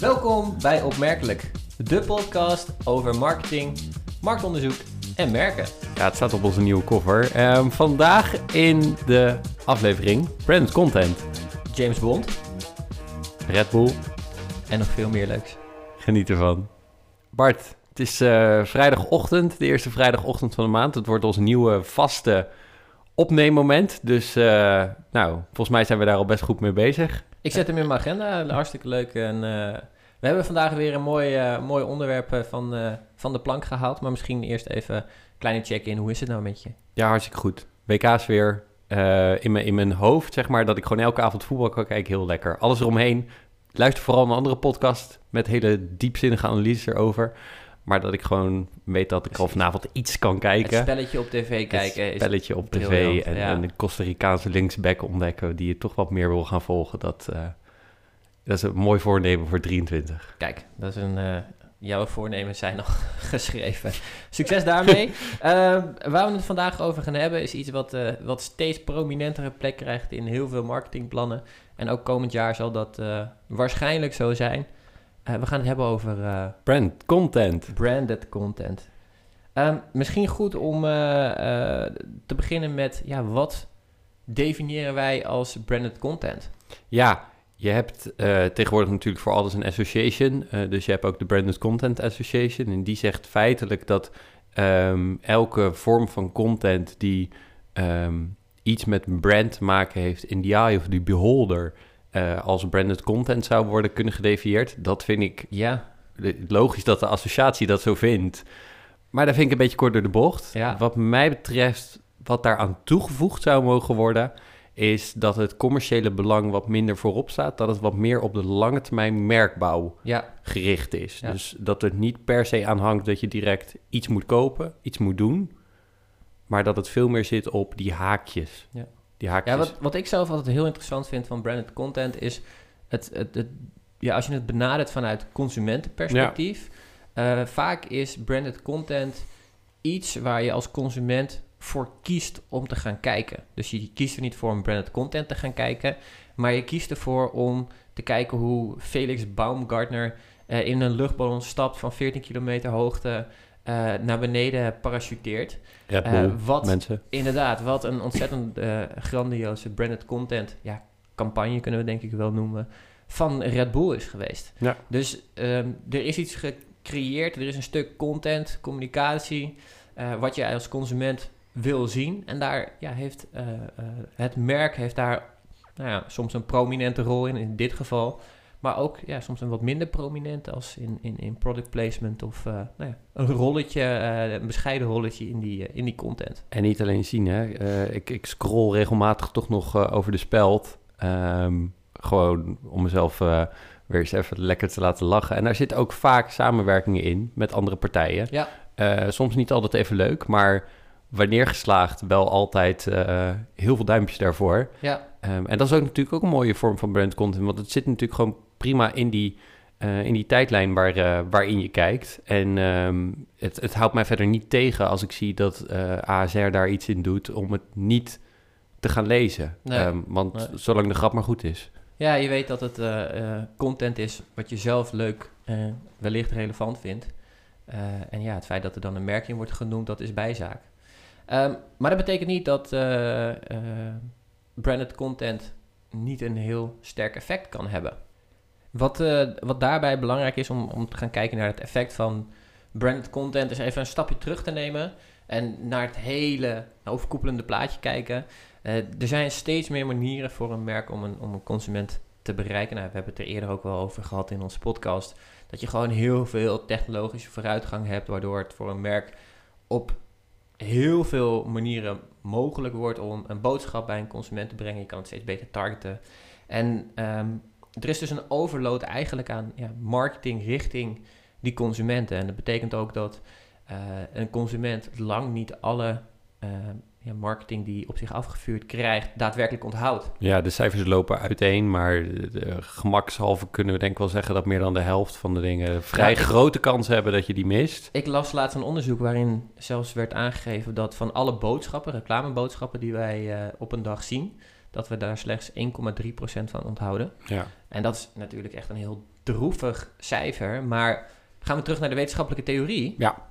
Welkom bij Opmerkelijk, de podcast over marketing, marktonderzoek en merken. Ja, het staat op onze nieuwe cover. Ehm, vandaag in de aflevering branded content. James Bond Red Bull, en nog veel meer leuks. geniet ervan. Bart, het is eh, vrijdagochtend, de eerste vrijdagochtend van de maand. Het wordt ons nieuwe vaste opneemmoment. Dus eh, nou, volgens mij zijn we daar al best goed mee bezig. Ik zet hem in mijn agenda, hartstikke leuk. En, eh, we hebben vandaag weer een mooi, eh, mooi onderwerp van, van de plank gehaald. Maar misschien eerst even een kleine check-in. Hoe is het nou met je? Ja, hartstikke goed. WK's weer in, mijn, in mijn hoofd, zeg maar, dat ik gewoon elke avond voetbal kan kijken. Heel lekker. Alles eromheen. Luister vooral een andere podcast met hele diepzinnige analyses erover. Maar dat ik gewoon weet dat ik al vanavond iets kan Het kijken. spelletje op tv kijken Het is... spelletje op tv briljant, en, ja. en de Costa Ricaanse linksback ontdekken die je toch wat meer wil gaan volgen. Dat, eh, dat is een mooi voornemen voor 23. Kijk, dat is een... eh, jouw voornemens zijn al geschreven. Succes daarmee. Ehm, waar we het vandaag over gaan hebben is iets wat, eh, wat steeds prominentere plek krijgt in heel veel marketingplannen. En ook komend jaar zal dat waarschijnlijk zo zijn. Eh, we gaan het hebben over eh, Brand, content. branded content. Ehm, misschien goed om eh, te beginnen met, ja, wat definiëren wij als branded content? Ja, je hebt tegenwoordig natuurlijk voor alles een association. dus je hebt ook de Branded Content Association. En die zegt feitelijk dat ehm, elke vorm van content die ehm, iets met brand te maken heeft in the eye of the beholder... eh, als branded content zou worden kunnen gedefinieerd. Dat vind ik Ja, logisch dat de associatie dat zo vindt. Maar dat vind ik een beetje kort door de bocht. Ja. Wat mij betreft, wat daaraan toegevoegd zou mogen worden, is dat het commerciële belang wat minder voorop staat. Dat het wat meer op de lange termijn merkbouw ja, gericht is. Ja. Dus dat het niet per se aan hangt dat je direct iets moet kopen, iets moet doen. Maar dat het veel meer zit op die haakjes. Ja. Die haakjes. Ja, wat, wat ik zelf altijd heel interessant vind van branded content is het, het, het- ja, als je het benadert vanuit consumentenperspectief. eh, vaak is branded content iets waar je als consument voor kiest om te gaan kijken. Dus je kiest er niet voor om branded content te gaan kijken, maar je kiest ervoor om te kijken hoe Felix Baumgartner eh, in een luchtballon stapt van 14 kilometer hoogte naar beneden parachuteert. Red Eh, Bull, wat mensen. Inderdaad, wat een ontzettend eh, grandioze branded content, ja, campagne kunnen we denk ik wel noemen, van Red Bull is geweest. Ja. Dus ehm, er is iets gecreëerd, er is een stuk content, communicatie, eh, wat je als consument wil zien. En daar ja, heeft eh, eh, het merk heeft daar nou ja, soms een prominente rol in, in dit geval. Maar ook ja, soms een wat minder prominent als in, in, in product placement of eh, nou ja, een rolletje, eh, een bescheiden rolletje in die, eh, in die content. En niet alleen zien, hè. Ik, ik scroll regelmatig toch nog over de speld. Ehm, gewoon om mezelf weer eens even lekker te laten lachen. En daar zitten ook vaak samenwerkingen in met andere partijen. Ja. Soms niet altijd even leuk, maar wanneer geslaagd wel altijd heel veel duimpjes daarvoor. Ja, Ehm, en dat is ook natuurlijk ook een mooie vorm van brand content, want het zit natuurlijk gewoon prima in die, eh, in die tijdlijn waar, eh, waarin je kijkt. En ehm, het, het houdt mij verder niet tegen als ik zie dat eh, ASR daar iets in doet om het niet te gaan lezen. Nee. Ehm, want Nee. zolang de grap maar goed is. Ja, je weet dat het content is wat je zelf leuk en wellicht relevant vindt. En ja, het feit dat er dan een merk in wordt genoemd, dat is bijzaak. Ehm, maar dat betekent niet dat branded content niet een heel sterk effect kan hebben. Wat, eh, wat daarbij belangrijk is om, om te gaan kijken naar het effect van branded content, is even een stapje terug te nemen en naar het hele overkoepelende plaatje kijken. Eh, er zijn steeds meer manieren voor een merk om een, om een consument te bereiken. Nou, we hebben het er eerder ook wel over gehad in onze podcast. Dat je gewoon heel veel technologische vooruitgang hebt, waardoor het voor een merk op heel veel manieren mogelijk wordt om een boodschap bij een consument te brengen. Je kan het steeds beter targeten. En ehm, er is dus een overload eigenlijk aan ja, marketing richting die consumenten. En dat betekent ook dat eh, een consument lang niet alle eh, ja, marketing die op zich afgevuurd krijgt, daadwerkelijk onthoudt. Ja, de cijfers lopen uiteen, maar eh, gemakshalve kunnen we denk ik wel zeggen dat meer dan de helft van de dingen vrij Ja, grote kans hebben dat je die mist. Ik las laatst een onderzoek waarin zelfs werd aangegeven dat van alle boodschappen, reclameboodschappen die wij op een dag zien, dat we daar slechts 1,3% van onthouden. Ja. En dat is natuurlijk echt een heel droevig cijfer. Maar gaan we terug naar de wetenschappelijke theorie. Ja.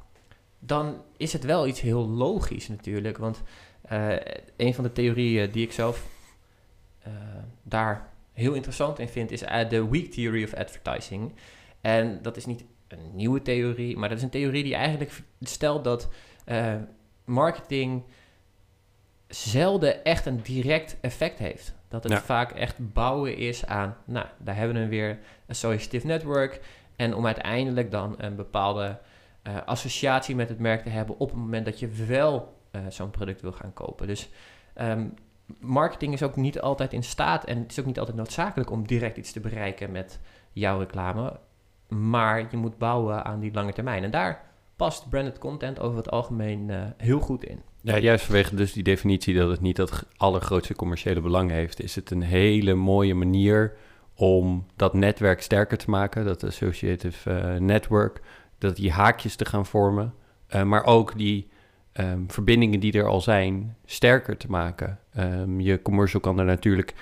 Dan is het wel iets heel logisch natuurlijk. Want uh, een van de theorieën die ik zelf uh, daar heel interessant in vind, is uh, de weak theory of advertising. En dat is niet een nieuwe theorie, maar dat is een theorie die eigenlijk stelt dat marketing zelden echt een direct effect heeft. Dat het vaak echt bouwen is aan, nou, daar hebben we weer, associative network. En om uiteindelijk dan een bepaalde uh, associatie met het merk te hebben op het moment dat je wel uh, zo'n product wil gaan kopen. Dus um, marketing is ook niet altijd in staat en het is ook niet altijd noodzakelijk om direct iets te bereiken met jouw reclame. Maar je moet bouwen aan die lange termijn. En daar past branded content over het algemeen uh, heel goed in. Ja, juist vanwege dus die definitie dat het niet het allergrootste commerciële belang heeft, is het een hele mooie manier om dat netwerk sterker te maken, dat associative uh, network, dat die haakjes te gaan vormen, uh, maar ook die um, verbindingen die er al zijn sterker te maken. Um, je commercial kan er natuurlijk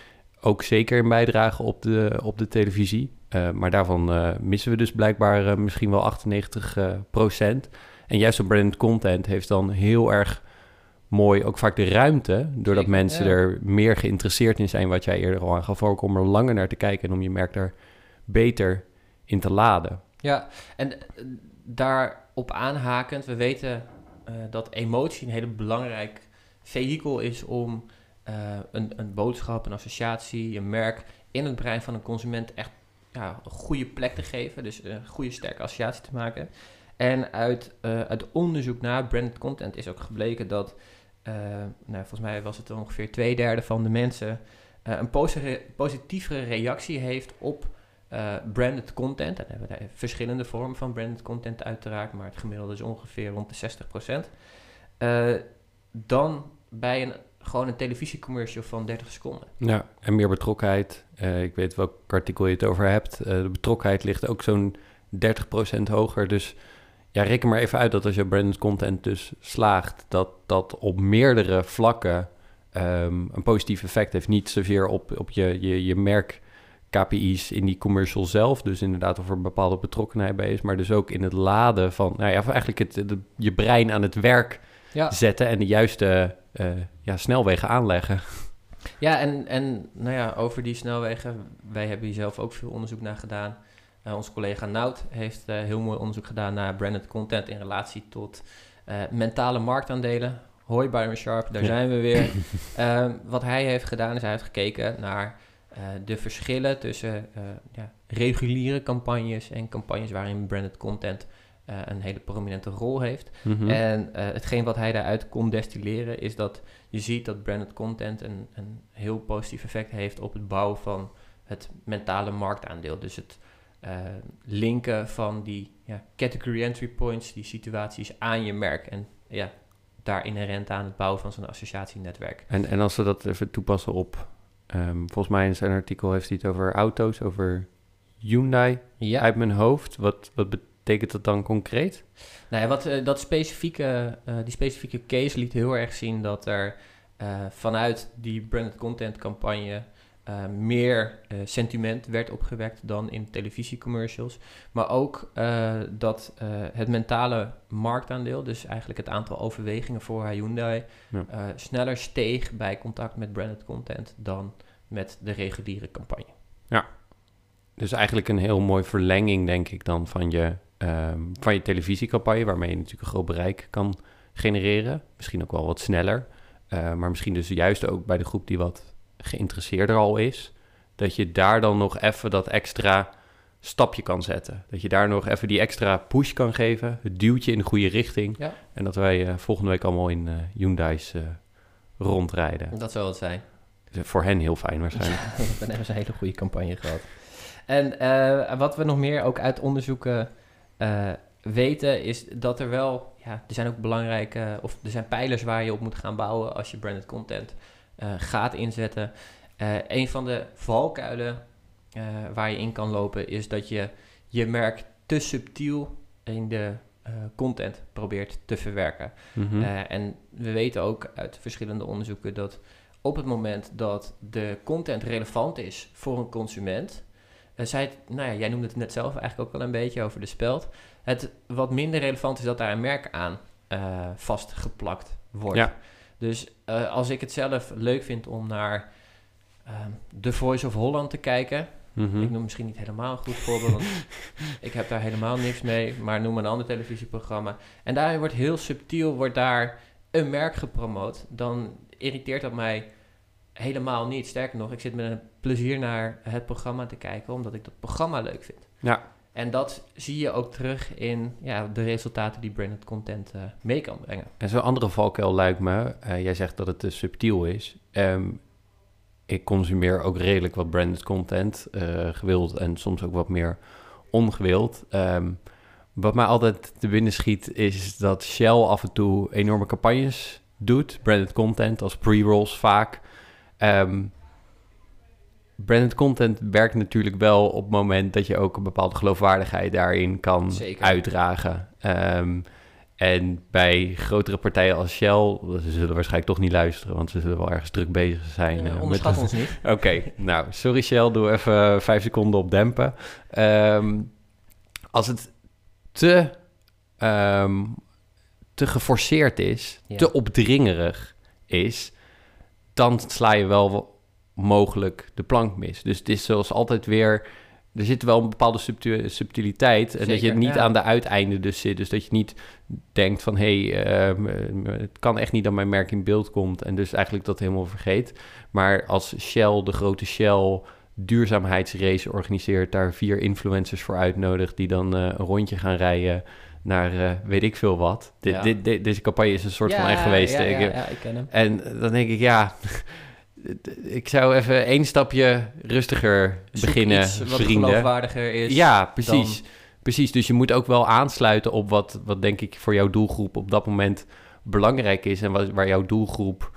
ook zeker in bijdragen op de, op de televisie, uh, maar daarvan missen we dus blijkbaar misschien wel 98 procent. En juist op brand content heeft dan heel erg mooi ook vaak de ruimte, doordat mensen er meer geïnteresseerd in zijn, wat jij eerder al aangaf, ook om er langer naar te kijken en om je merk daar beter in te laden. Ja, en daarop aanhakend, we weten dat emotie een hele belangrijk vehikel is om een, een boodschap, een associatie, een merk in het brein van een consument echt ja, een goede plek te geven, dus een goede sterke associatie te maken. En uit, uit onderzoek naar branded content is ook gebleken dat uh, nou, volgens mij was het ongeveer twee derde van de mensen uh, een positievere reactie heeft op uh, branded content. En hebben we verschillende vormen van branded content uiteraard, maar het gemiddelde is ongeveer rond de 60%. dan bij een, gewoon een televisiecommercial van 30 seconden. Ja, en meer betrokkenheid. ik weet welk artikel je het over hebt. de betrokkenheid ligt ook zo'n 30% hoger, dus ja, reken maar even uit dat als je branded content dus slaagt, dat dat op meerdere vlakken um, een positief effect heeft. Niet zozeer op, op je, je, je merk KPI's in die commercial zelf, dus inderdaad of er een bepaalde betrokkenheid bij is, maar dus ook in het laden van, nou ja, eigenlijk het, je brein aan het werk ja. zetten en de juiste uh, ja, snelwegen aanleggen. Ja, en, en nou ja, over die snelwegen, wij hebben hier zelf ook veel onderzoek naar gedaan. Uh, onze collega Nout heeft uh, heel mooi onderzoek gedaan naar branded content in relatie tot mentale marktaandelen. Hoi Byron Sharp, daar zijn we weer. Ehm, wat hij heeft gedaan is hij heeft gekeken naar de verschillen tussen ja, reguliere campagnes en campagnes waarin branded content een hele prominente rol heeft. Mm -hmm. En hetgeen wat hij daaruit kon destilleren is dat je ziet dat branded content een, een heel positief effect heeft op het bouwen van het mentale marktaandeel. Dus het uh, linken van die ja, category entry points, die situaties aan je merk. En ja, daar inherent aan het bouwen van zo'n associatienetwerk. En, en als we dat even toepassen op, um, volgens mij in zijn artikel heeft hij het over auto's, over Hyundai ja. uit mijn hoofd. Wat, wat betekent dat dan concreet? Nou ja, wat, uh, dat specifieke, uh, die specifieke case liet heel erg zien dat er vanuit die branded content campagne meer sentiment werd opgewekt dan in televisiecommercials. Maar ook dat het mentale marktaandeel, dus eigenlijk het aantal overwegingen voor Hyundai, ja. sneller steeg bij contact met branded content dan met de reguliere campagne. Ja, dus eigenlijk een heel mooi verlenging, denk ik, dan van je, um, van je televisiecampagne, waarmee je natuurlijk een groot bereik kan genereren. Misschien ook wel wat sneller. maar misschien dus juist ook bij de groep die wat geïnteresseerder al is, dat je daar dan nog even dat extra stapje kan zetten. Dat je daar nog even die extra push kan geven, het duwtje in de goede richting. Ja. En dat wij uh, volgende week allemaal in uh, Hyundai's uh, rondrijden. Dat zou het zijn. Dus voor hen heel fijn waarschijnlijk. Ja, dan hebben ze een hele goede campagne gehad. En wat we nog meer ook uit onderzoeken weten, is dat er wel, ja, er zijn ook belangrijke, of er zijn pijlers waar je op moet gaan bouwen als je branded content uh, gaat inzetten. Uh, een van de valkuilen waar je in kan lopen is dat je je merk te subtiel in de content probeert te verwerken. Mm -hmm. en we weten ook uit verschillende onderzoeken dat op het moment dat de content relevant is voor een consument, zij, nou ja, jij noemde het net zelf eigenlijk ook wel een beetje over de speld. Het wat minder relevant is dat daar een merk aan uh, vastgeplakt wordt. Ja. Dus als ik het zelf leuk vind om naar The Voice of Holland te kijken, Mhm. Ik noem misschien niet helemaal een goed voorbeeld, want ik heb daar helemaal niks mee. Maar noem een ander televisieprogramma. En daarin wordt heel subtiel wordt daar een merk gepromoot. Dan irriteert dat mij helemaal niet. Sterker nog, ik zit met een plezier naar het programma te kijken, omdat ik dat programma leuk vind. Ja. En dat zie je ook terug in ja, de resultaten die branded content uh, mee kan brengen. En zo'n andere valkuil lijkt me, uh, jij zegt dat het te subtiel is. Um, ik consumeer ook redelijk wat branded content, uh, gewild en soms ook wat meer ongewild. Ehm, wat mij altijd te binnen schiet is dat Shell af en toe enorme campagnes doet, branded content als pre-rolls vaak. Um, branded content werkt natuurlijk wel op het moment dat je ook een bepaalde geloofwaardigheid daarin kan uitdragen. Um, en bij grotere partijen als Shell, ze zullen waarschijnlijk toch niet luisteren, want ze zullen wel ergens druk bezig zijn. Uh, onderschat ons niet. Oké, nou, sorry Shell, doe even vijf seconden op dempen. Ehm, als het te, ehm, te geforceerd is, te opdringerig is, dan sla je wel mogelijk de plank mis. Dus het is zoals altijd weer er zit wel een bepaalde subtiliteit. En dat je niet aan de uiteinden dus zit. Dus dat je niet denkt van... hé, hey, ehm, het kan echt niet dat mijn merk in beeld komt. En dus eigenlijk dat helemaal vergeet. Maar als Shell, de grote Shell duurzaamheidsrace organiseert... daar vier influencers voor uitnodigt... die dan uh, een rondje gaan rijden naar uh, weet ik veel wat. deze campagne is een soort van echt geweest. Ja, ja, ja, ik ken hem. En dan denk ik, ja ik zou even één stapje rustiger beginnen, iets wat vrienden. geloofwaardiger is. Ja, precies. Precies, dus je moet ook wel aansluiten op wat, wat denk ik voor jouw doelgroep op dat moment belangrijk is en wat, waar jouw doelgroep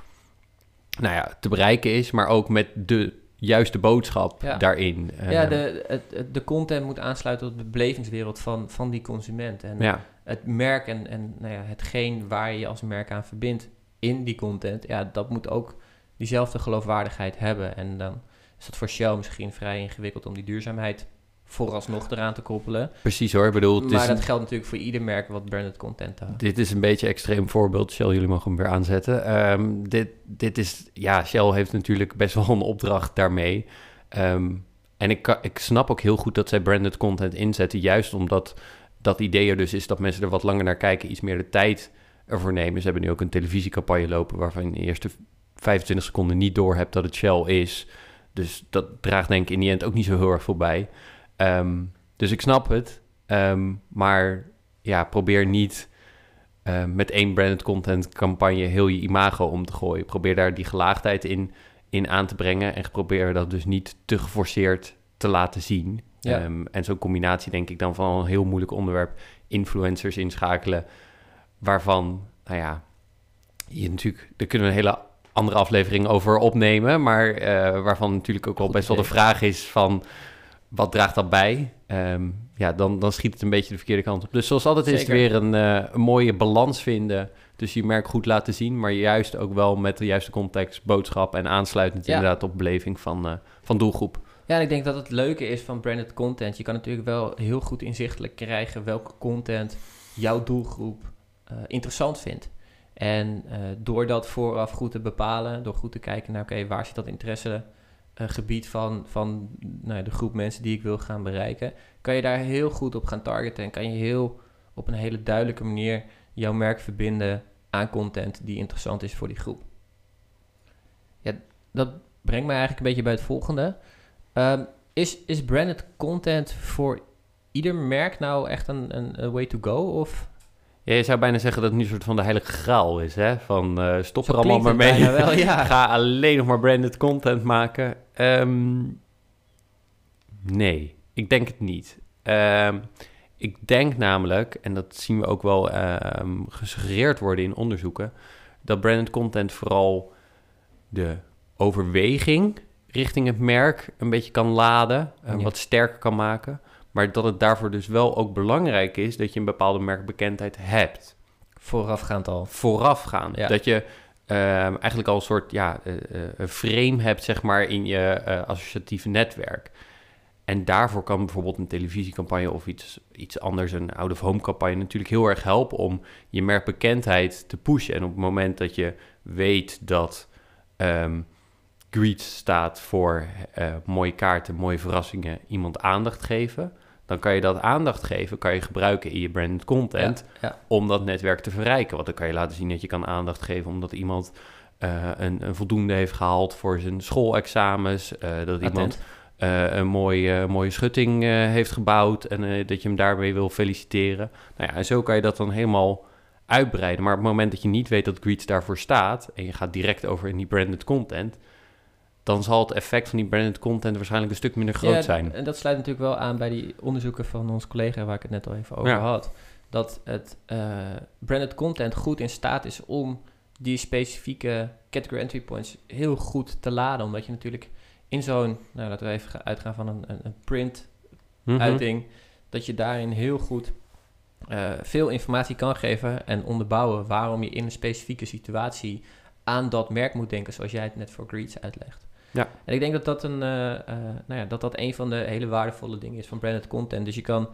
nou ja, te bereiken is, maar ook met de juiste boodschap daarin. Ja, ehm, de, het, de content moet aansluiten op de belevingswereld van, van die consument. En ja. het merk en, en nou ja, hetgeen waar je je als merk aan verbindt in die content, ja, dat moet ook diezelfde geloofwaardigheid hebben. En dan is dat voor Shell misschien vrij ingewikkeld om die duurzaamheid vooralsnog eraan te koppelen. Precies hoor, bedoel... Maar dat geldt natuurlijk voor ieder merk wat branded content houdt. Dit is een beetje een extreem voorbeeld. Shell, jullie mogen hem weer aanzetten. Ehm, dit, dit is... Ja, Shell heeft natuurlijk best wel een opdracht daarmee. Ehm, en ik, ik snap ook heel goed dat zij branded content inzetten. Juist omdat dat idee er dus is dat mensen er wat langer naar kijken. Iets meer de tijd ervoor nemen. Ze hebben nu ook een televisiecampagne lopen... waarvan in de eerste 25 seconden niet door hebt dat het Shell is. Dus dat draagt denk ik in die end ook niet zo heel erg voorbij. Ehm, dus ik snap het. Ehm, maar ja, probeer niet ehm, met één branded content campagne heel je imago om te gooien. Probeer daar die gelaagdheid in, in aan te brengen. En probeer dat dus niet te geforceerd te laten zien. en zo'n combinatie denk ik dan van een heel moeilijk onderwerp. Influencers inschakelen. Waarvan, nou ja, je natuurlijk, daar kunnen we een hele andere aflevering over opnemen. Maar uh, waarvan natuurlijk ook wel best wel de vraag is van... wat draagt dat bij? Um, ja, dan, dan schiet het een beetje de verkeerde kant op. Dus zoals altijd is het weer een, uh, een mooie balans vinden... Dus je merk goed laten zien, maar juist ook wel met de juiste context, boodschap en aansluitend ja. inderdaad op beleving van, uh, van doelgroep. Ja, en ik denk dat het leuke is van branded content. Je kan natuurlijk wel heel goed inzichtelijk krijgen welke content jouw doelgroep uh, interessant vindt. En door dat vooraf goed te bepalen, door goed te kijken naar, oké, waar zit dat interessegebied uh, van, van nou, de groep mensen die ik wil gaan bereiken, kan je daar heel goed op gaan targeten en kan je heel op een hele duidelijke manier jouw merk verbinden aan content die interessant is voor die groep. Ja, dat brengt mij eigenlijk een beetje bij het volgende. Um, is, is branded content voor ieder merk nou echt een, een, een way to go? Of ja, je zou bijna zeggen dat het nu een soort van de heilige graal is, hè? Van uh, stop er allemaal maar mee. Wel, ja. Ga alleen nog maar branded content maken. Um, nee, ik denk het niet. Um, ik denk namelijk, en dat zien we ook wel um, gesuggereerd worden in onderzoeken, dat branded content vooral de overweging richting het merk een beetje kan laden, uh, ja. wat sterker kan maken. Maar dat het daarvoor dus wel ook belangrijk is dat je een bepaalde merkbekendheid hebt. Voorafgaand al. Voorafgaand. Ja. Dat je um, eigenlijk al een soort ja, uh, uh, frame hebt, zeg maar, in je uh, associatieve netwerk. en daarvoor kan bijvoorbeeld een televisiecampagne of iets, iets anders, een out-of-home campagne, natuurlijk heel erg helpen om je merkbekendheid te pushen. En op het moment dat je weet dat um, Greet staat voor mooie kaarten, mooie verrassingen, iemand aandacht geven, dan kan je dat aandacht geven, kan je gebruiken in je branded content om dat netwerk te verrijken. Want dan kan je laten zien dat je kan aandacht geven omdat iemand uh, een, een, voldoende heeft gehaald voor zijn schoolexamens, uh, dat iemand uh, een mooie, mooie schutting heeft gebouwd en dat je hem daarmee wil feliciteren. Nou ja, en zo kan je dat dan helemaal uitbreiden. Maar op het moment dat je niet weet dat Greets daarvoor staat en je gaat direct over in die branded content, dan zal het effect van die branded content waarschijnlijk een stuk minder groot ja, zijn. En dat sluit natuurlijk wel aan bij die onderzoeken van ons collega waar ik het net al even over had. Dat het uh, branded content goed in staat is om die specifieke category entry points heel goed te laden. Omdat je natuurlijk in zo'n, nou laten we even uitgaan van een, een, print mhm. uiting, dat je daarin heel goed uh, veel informatie kan geven en onderbouwen waarom je in een specifieke situatie aan dat merk moet denken, zoals jij het net voor Greets uitlegt. Ja. En ik denk dat dat een, uh, uh, nou ja, dat dat een van de hele waardevolle dingen is van branded content. Dus je kan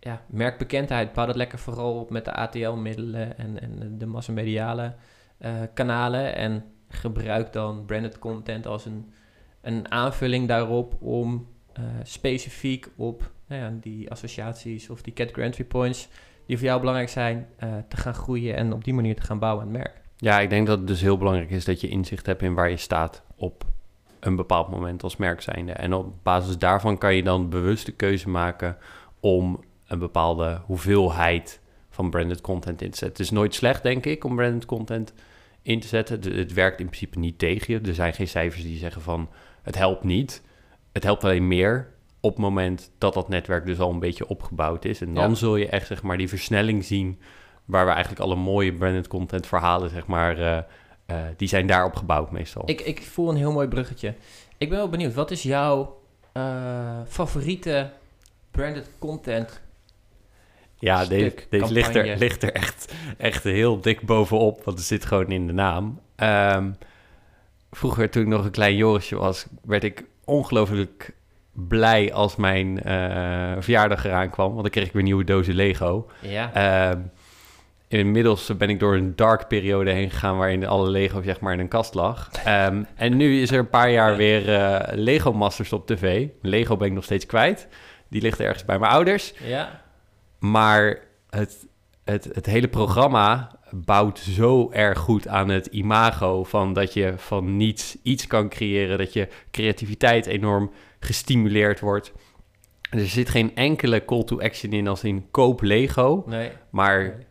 ja, merkbekendheid, bouw dat lekker vooral op met de ATL-middelen en, en de massamediale uh, kanalen. En gebruik dan branded content als een, een aanvulling daarop om specifiek op nou ja, die associaties of die category points die voor jou belangrijk zijn, te gaan groeien en op die manier te gaan bouwen aan het merk. Ja, ik denk dat het dus heel belangrijk is dat je inzicht hebt in waar je staat op een bepaald moment als merk zijnde. En op basis daarvan kan je dan bewuste keuze maken om een bepaalde hoeveelheid van branded content in te zetten. Het is nooit slecht, denk ik, om branded content in te zetten. Het werkt in principe niet tegen je. Er zijn geen cijfers die zeggen van het helpt niet. Het helpt alleen meer op het moment dat dat netwerk dus al een beetje opgebouwd is. En dan zul je echt zeg maar die versnelling zien waar we eigenlijk alle mooie branded content verhalen zeg maar uh, uh, die zijn daarop gebouwd meestal. Ik, ik voel een heel mooi bruggetje. Ik ben wel benieuwd, wat is jouw uh, favoriete branded content ja, deze, deze ligt, er, ligt er echt, echt heel dik bovenop, want het zit gewoon in de naam. Um, vroeger, toen ik nog een klein Jorisje was, werd ik ongelooflijk blij als mijn uh, verjaardag eraan kwam. Want dan kreeg ik weer nieuwe dozen Lego. Ja. Um, Inmiddels ben ik door een dark periode heen gegaan waarin alle Lego zeg maar in een kast lag. Um, en nu is er een paar jaar weer uh, Lego Masters op tv. Lego ben ik nog steeds kwijt. Die ligt ergens bij mijn ouders. Ja. Maar het, het, het hele programma bouwt zo erg goed aan het imago van dat je van niets iets kan creëren. Dat je creativiteit enorm gestimuleerd wordt. Er zit geen enkele call to action in als in koop Lego. Nee. Maar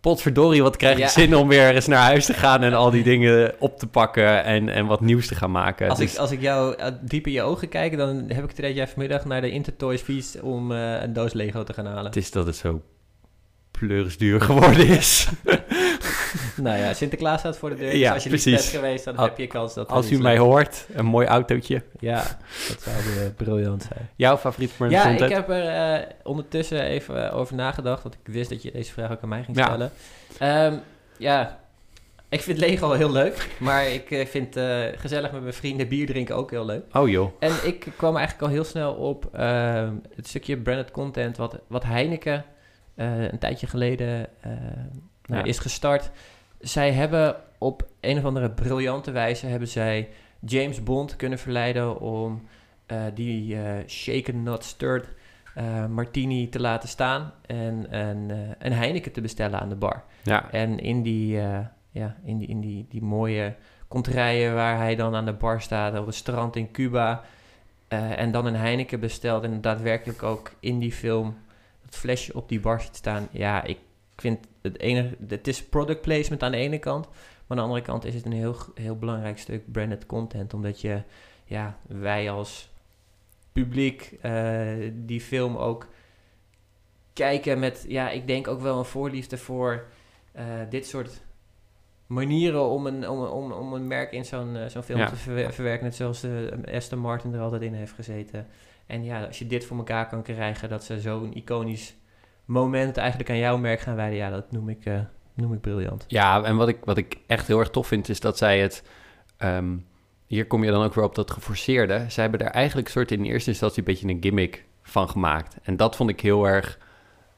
potverdorie, wat krijg ik zin om weer eens naar huis te gaan en al die dingen op te pakken en, en wat nieuws te gaan maken. Als, dus ik, als ik jou uh, diep in je ogen kijk, dan heb ik het idee jij vanmiddag naar de Intertoys fiets om uh, een doos Lego te gaan halen. Het is dat het zo pleurisduur geworden is. nou ja, Sinterklaas staat voor de deur. Dus ja, als je precies. niet bent geweest, dan heb je kans dat... Als u mij hoort, een mooi autootje. Ja, dat zou weer briljant zijn. Jouw favoriet brand Ja, ik heb er uh, ondertussen even uh, over nagedacht, want ik wist dat je deze vraag ook aan mij ging stellen. Ja, um, ja ik vind Lego heel leuk, maar ik uh, vind gezellig met mijn vrienden bier drinken ook heel leuk. Oh joh. En ik kwam eigenlijk al heel snel op ehm, het stukje branded content wat, wat Heineken een tijdje geleden nou, is gestart. Zij hebben op een of andere briljante wijze hebben zij James Bond kunnen verleiden om uh, die uh, shaken not stirred uh, martini te laten staan en, en een Heineken te bestellen aan de bar. Ja. En in die, ja, in die, in die, die mooie kontrijen waar hij dan aan de bar staat op het strand in Cuba en dan een Heineken bestelt en daadwerkelijk ook in die film het flesje op die bar ziet staan. Ja, ik vind het enige, het is product placement aan de ene kant, maar aan de andere kant is het een heel, heel belangrijk stuk branded content, omdat je, ja, wij als publiek uh, die film ook kijken met, ja, ik denk ook wel een voorliefde voor uh, dit soort manieren om een, om, om, om een merk in zo'n uh, zo'n film te verwerken, net zoals de Aston Martin er altijd in heeft gezeten. En ja, als je dit voor elkaar kan krijgen, dat ze zo'n iconisch moment eigenlijk aan jouw merk gaan wijden, ja, dat noem ik, uh, noem ik briljant. Ja, en wat ik, wat ik echt heel erg tof vind, is dat zij het... Um, hier kom je dan ook weer op dat geforceerde. Ze hebben er eigenlijk soort in eerste instantie een beetje een gimmick van gemaakt. En dat vond ik heel erg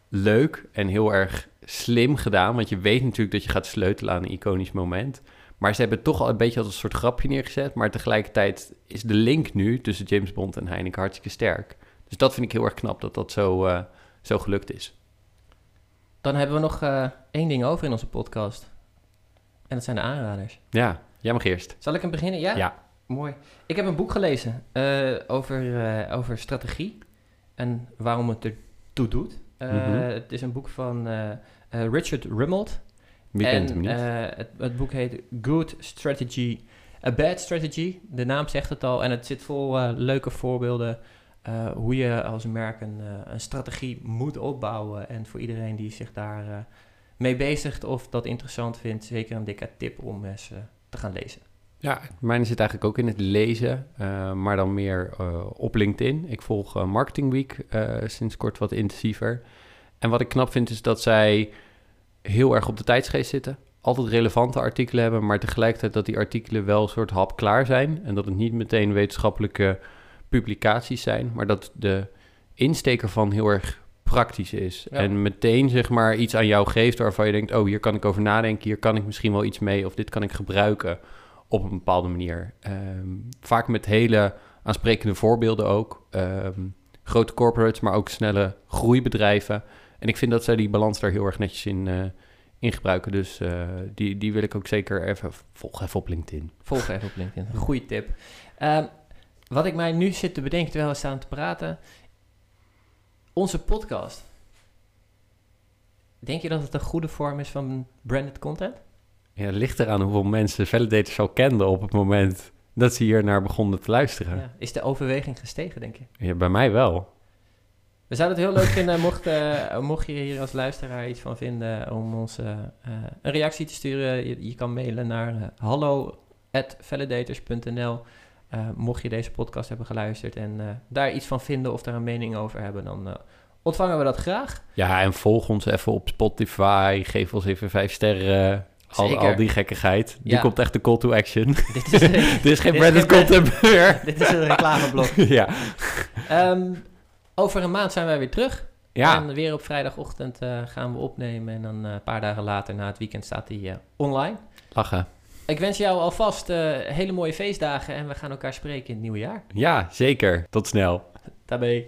leuk en heel erg slim gedaan. Want je weet natuurlijk dat je gaat sleutelen aan een iconisch moment. Maar ze hebben toch al een beetje als een soort grapje neergezet. Maar tegelijkertijd is de link nu tussen James Bond en Heineken hartstikke sterk. Dus dat vind ik heel erg knap dat dat zo, uh, zo gelukt is. Dan hebben we nog uh, één ding over in onze podcast. En dat zijn de aanraders. Ja, jij mag eerst. Zal ik hem beginnen? Ja? Ja. Mooi. Ik heb een boek gelezen uh, over, over strategie en waarom het er toe doet. Mm -hmm. Het is een boek van Richard Rummold. Wie en, kent hem niet? het, het, boek heet Good Strategy, A Bad Strategy. De naam zegt het al. En het zit vol leuke voorbeelden uh, hoe je als merk een, uh, een, strategie moet opbouwen. En voor iedereen die zich daar uh, mee bezigt of dat interessant vindt, zeker een dikke tip om eens te gaan lezen. Ja, mijn zit eigenlijk ook in het lezen, maar dan meer op LinkedIn. Ik volg Marketing Week sinds kort wat intensiever. En wat ik knap vind is dat zij heel erg op de tijdsgeest zitten. Altijd relevante artikelen hebben, maar tegelijkertijd dat die artikelen wel een soort hap klaar zijn. En dat het niet meteen wetenschappelijke publicaties zijn, maar dat de insteek ervan heel erg praktisch is. Ja. En meteen zeg maar iets aan jou geeft waarvan je denkt, oh hier kan ik over nadenken, hier kan ik misschien wel iets mee of dit kan ik gebruiken op een bepaalde manier. Um, vaak met hele aansprekende voorbeelden ook. Um, grote corporates, maar ook snelle groeibedrijven. En ik vind dat zij die balans daar heel erg netjes in, uh, in gebruiken. Dus uh, die, die wil ik ook zeker even... Volg even op LinkedIn. Volg even op LinkedIn. Goeie tip. Um, wat ik mij nu zit te bedenken terwijl we staan te praten. Onze podcast. Denk je dat het een goede vorm is van branded content? Ja, het ligt eraan hoeveel mensen Validators al kenden op het moment dat ze hier naar begonnen te luisteren. Ja. Is de overweging gestegen, denk je? Ja, bij mij wel. We zouden het heel leuk vinden mocht, uh, mocht je hier als luisteraar iets van vinden om ons uh, uh, een reactie te sturen. Je, je kan mailen naar uh, hallo@validators.nl. Uh, mocht je deze podcast hebben geluisterd en uh, daar iets van vinden of daar een mening over hebben, dan uh, ontvangen we dat graag. Ja, en volg ons even op Spotify. Geef ons even vijf sterren. Al, al, die gekkigheid. Die ja. komt echt de call to action. Dit is, dit is geen branded content meer. dit is een reclameblok. ja. Um, over een maand zijn wij weer terug. Ja. En weer op vrijdagochtend gaan we opnemen. En dan een paar dagen later, na het weekend, staat die online. Lachen. Ik wens jou alvast uh, hele mooie feestdagen en we gaan elkaar spreken in het nieuwe jaar. Ja, zeker. Tot snel. Daarbij.